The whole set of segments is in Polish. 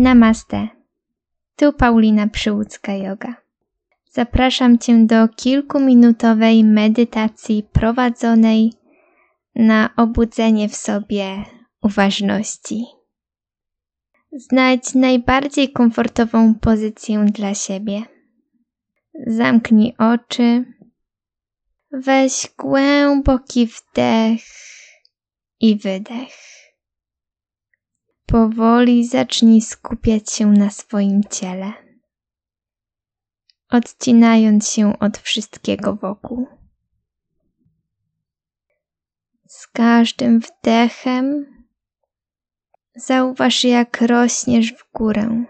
Namaste. Tu Paulina Przyłódzka Yoga. Zapraszam Cię do kilkuminutowej medytacji prowadzonej na obudzenie w sobie uważności. Znajdź najbardziej komfortową pozycję dla siebie. Zamknij oczy. Weź głęboki wdech i wydech. Powoli zacznij skupiać się na swoim ciele, odcinając się od wszystkiego wokół. Z każdym wdechem zauważ, jak rośniesz w górę,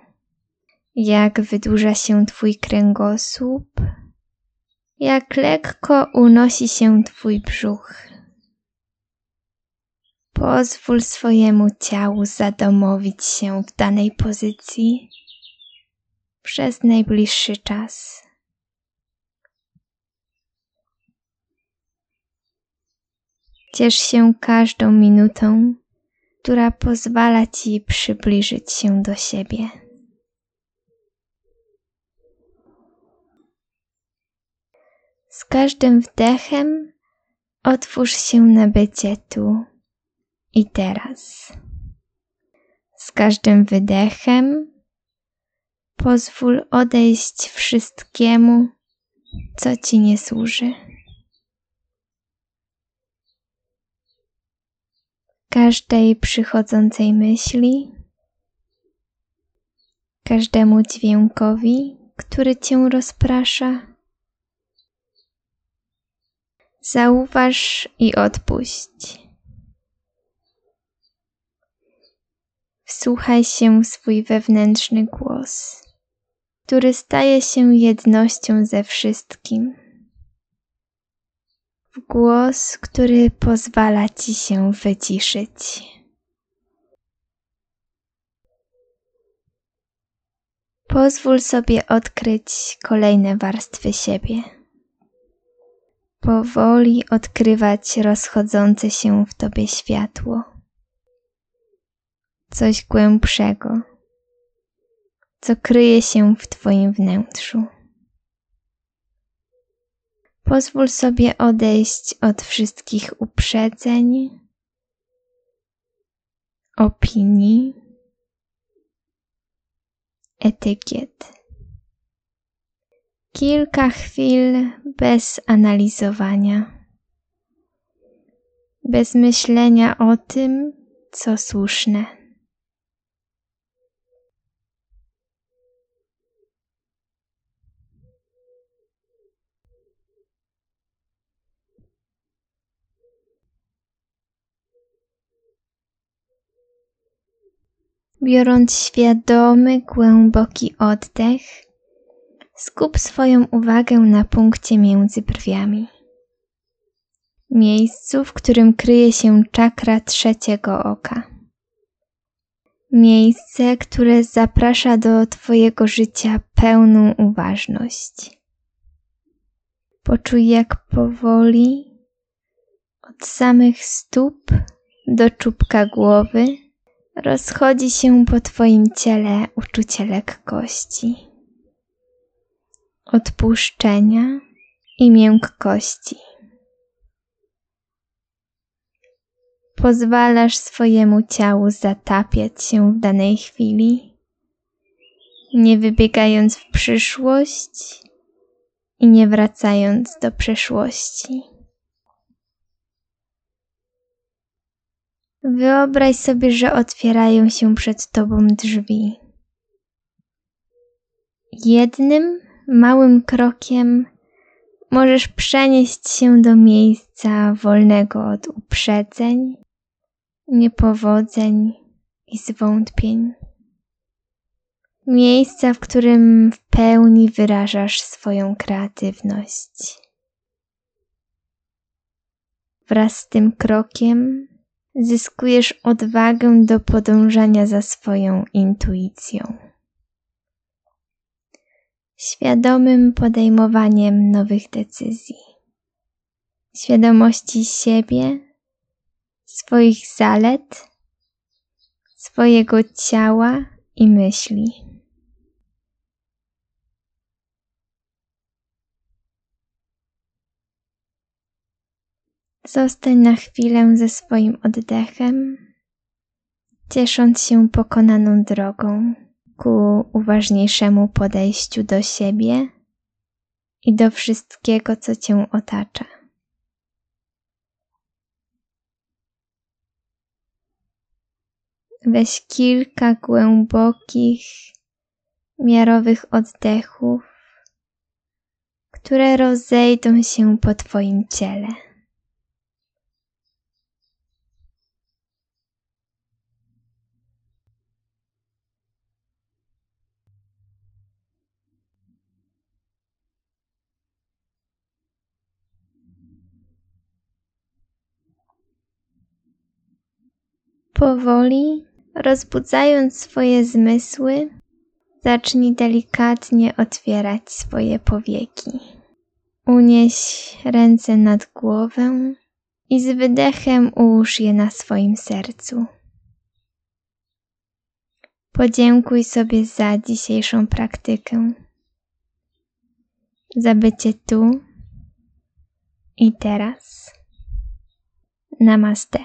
jak wydłuża się Twój kręgosłup, jak lekko unosi się Twój brzuch. Pozwól swojemu ciału zadomowić się w danej pozycji przez najbliższy czas. Ciesz się każdą minutą, która pozwala ci przybliżyć się do siebie. Z każdym wdechem otwórz się na bycie tu i teraz. Z każdym wydechem pozwól odejść wszystkiemu, co ci nie służy. Każdej przychodzącej myśli, każdemu dźwiękowi, który cię rozprasza. Zauważ i odpuść. Wsłuchaj się w swój wewnętrzny głos, który staje się jednością ze wszystkim. W głos, który pozwala ci się wyciszyć. Pozwól sobie odkryć kolejne warstwy siebie. Powoli odkrywać rozchodzące się w tobie światło coś głębszego, co kryje się w Twoim wnętrzu. Pozwól sobie odejść od wszystkich uprzedzeń, opinii, etykiet. Kilka chwil bez analizowania, bez myślenia o tym, co słuszne. Biorąc świadomy, głęboki oddech, skup swoją uwagę na punkcie między brwiami. Miejscu, w którym kryje się czakra trzeciego oka. Miejsce, które zaprasza do Twojego życia pełną uważność. Poczuj, jak powoli od samych stóp do czubka głowy rozchodzi się po Twoim ciele uczucie lekkości, odpuszczenia i miękkości. Pozwalasz swojemu ciału zatapiać się w danej chwili, nie wybiegając w przyszłość i nie wracając do przeszłości. Wyobraź sobie, że otwierają się przed tobą drzwi. Jednym małym krokiem możesz przenieść się do miejsca wolnego od uprzedzeń, niepowodzeń i zwątpień. Miejsca, w którym w pełni wyrażasz swoją kreatywność. Wraz z tym krokiem zyskujesz odwagę do podążania za swoją intuicją. Świadomym podejmowaniem nowych decyzji, świadomości siebie, swoich zalet, swojego ciała i myśli. Zostań na chwilę ze swoim oddechem, ciesząc się pokonaną drogą ku uważniejszemu podejściu do siebie i do wszystkiego, co cię otacza. Weź kilka głębokich, miarowych oddechów, które rozejdą się po Twoim ciele. Powoli, rozbudzając swoje zmysły, zacznij delikatnie otwierać swoje powieki. Unieś ręce nad głowę i z wydechem ułóż je na swoim sercu. Podziękuj sobie za dzisiejszą praktykę, za bycie tu i teraz. Namaste.